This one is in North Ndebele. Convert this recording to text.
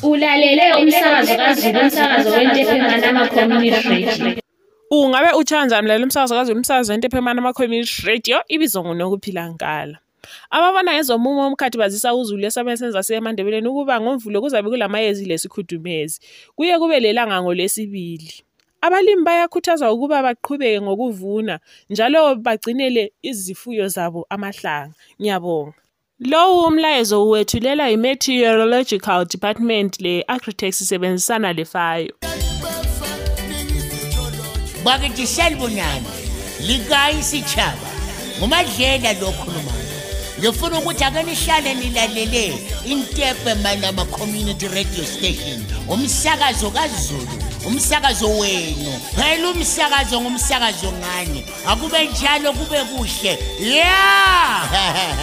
Ulalele umsakazo kaZulu umsakazo weNtephemana Community Radio. Ungabe uthanda njani mlalela umsakazo kaZulu umsakazo weNtephemana Community Radio ibizwa nguNokuphila Nkala. Ababona ngezomumo omkhathi bazisa uzulu esabe senza siyeMandebeleni ukuba ngomvulo kuzabe kulamayezi lesikhudumezi. Kuye kube lelanga ngolwesibili. Abalimi bayakhuthazwa ukuba baqhubeke ngokuvuna njalo bagcinele izifuyo zabo amahlanga. Ngiyabonga. Lowu umlayezo uwethulelwa yi-Meteorological Department le-Agritex isebenzisana leFAYO. Bakithi salibonani likayi sitshaba ngumadlela lo okhulumayo ngifuna ukuthi ake nihlale nilalele intepe manama community radio station umsakazo kazulu umsakazo wenu phela umsakazo ngumsakazo ngani akube njalo kube kuhle ya yeah!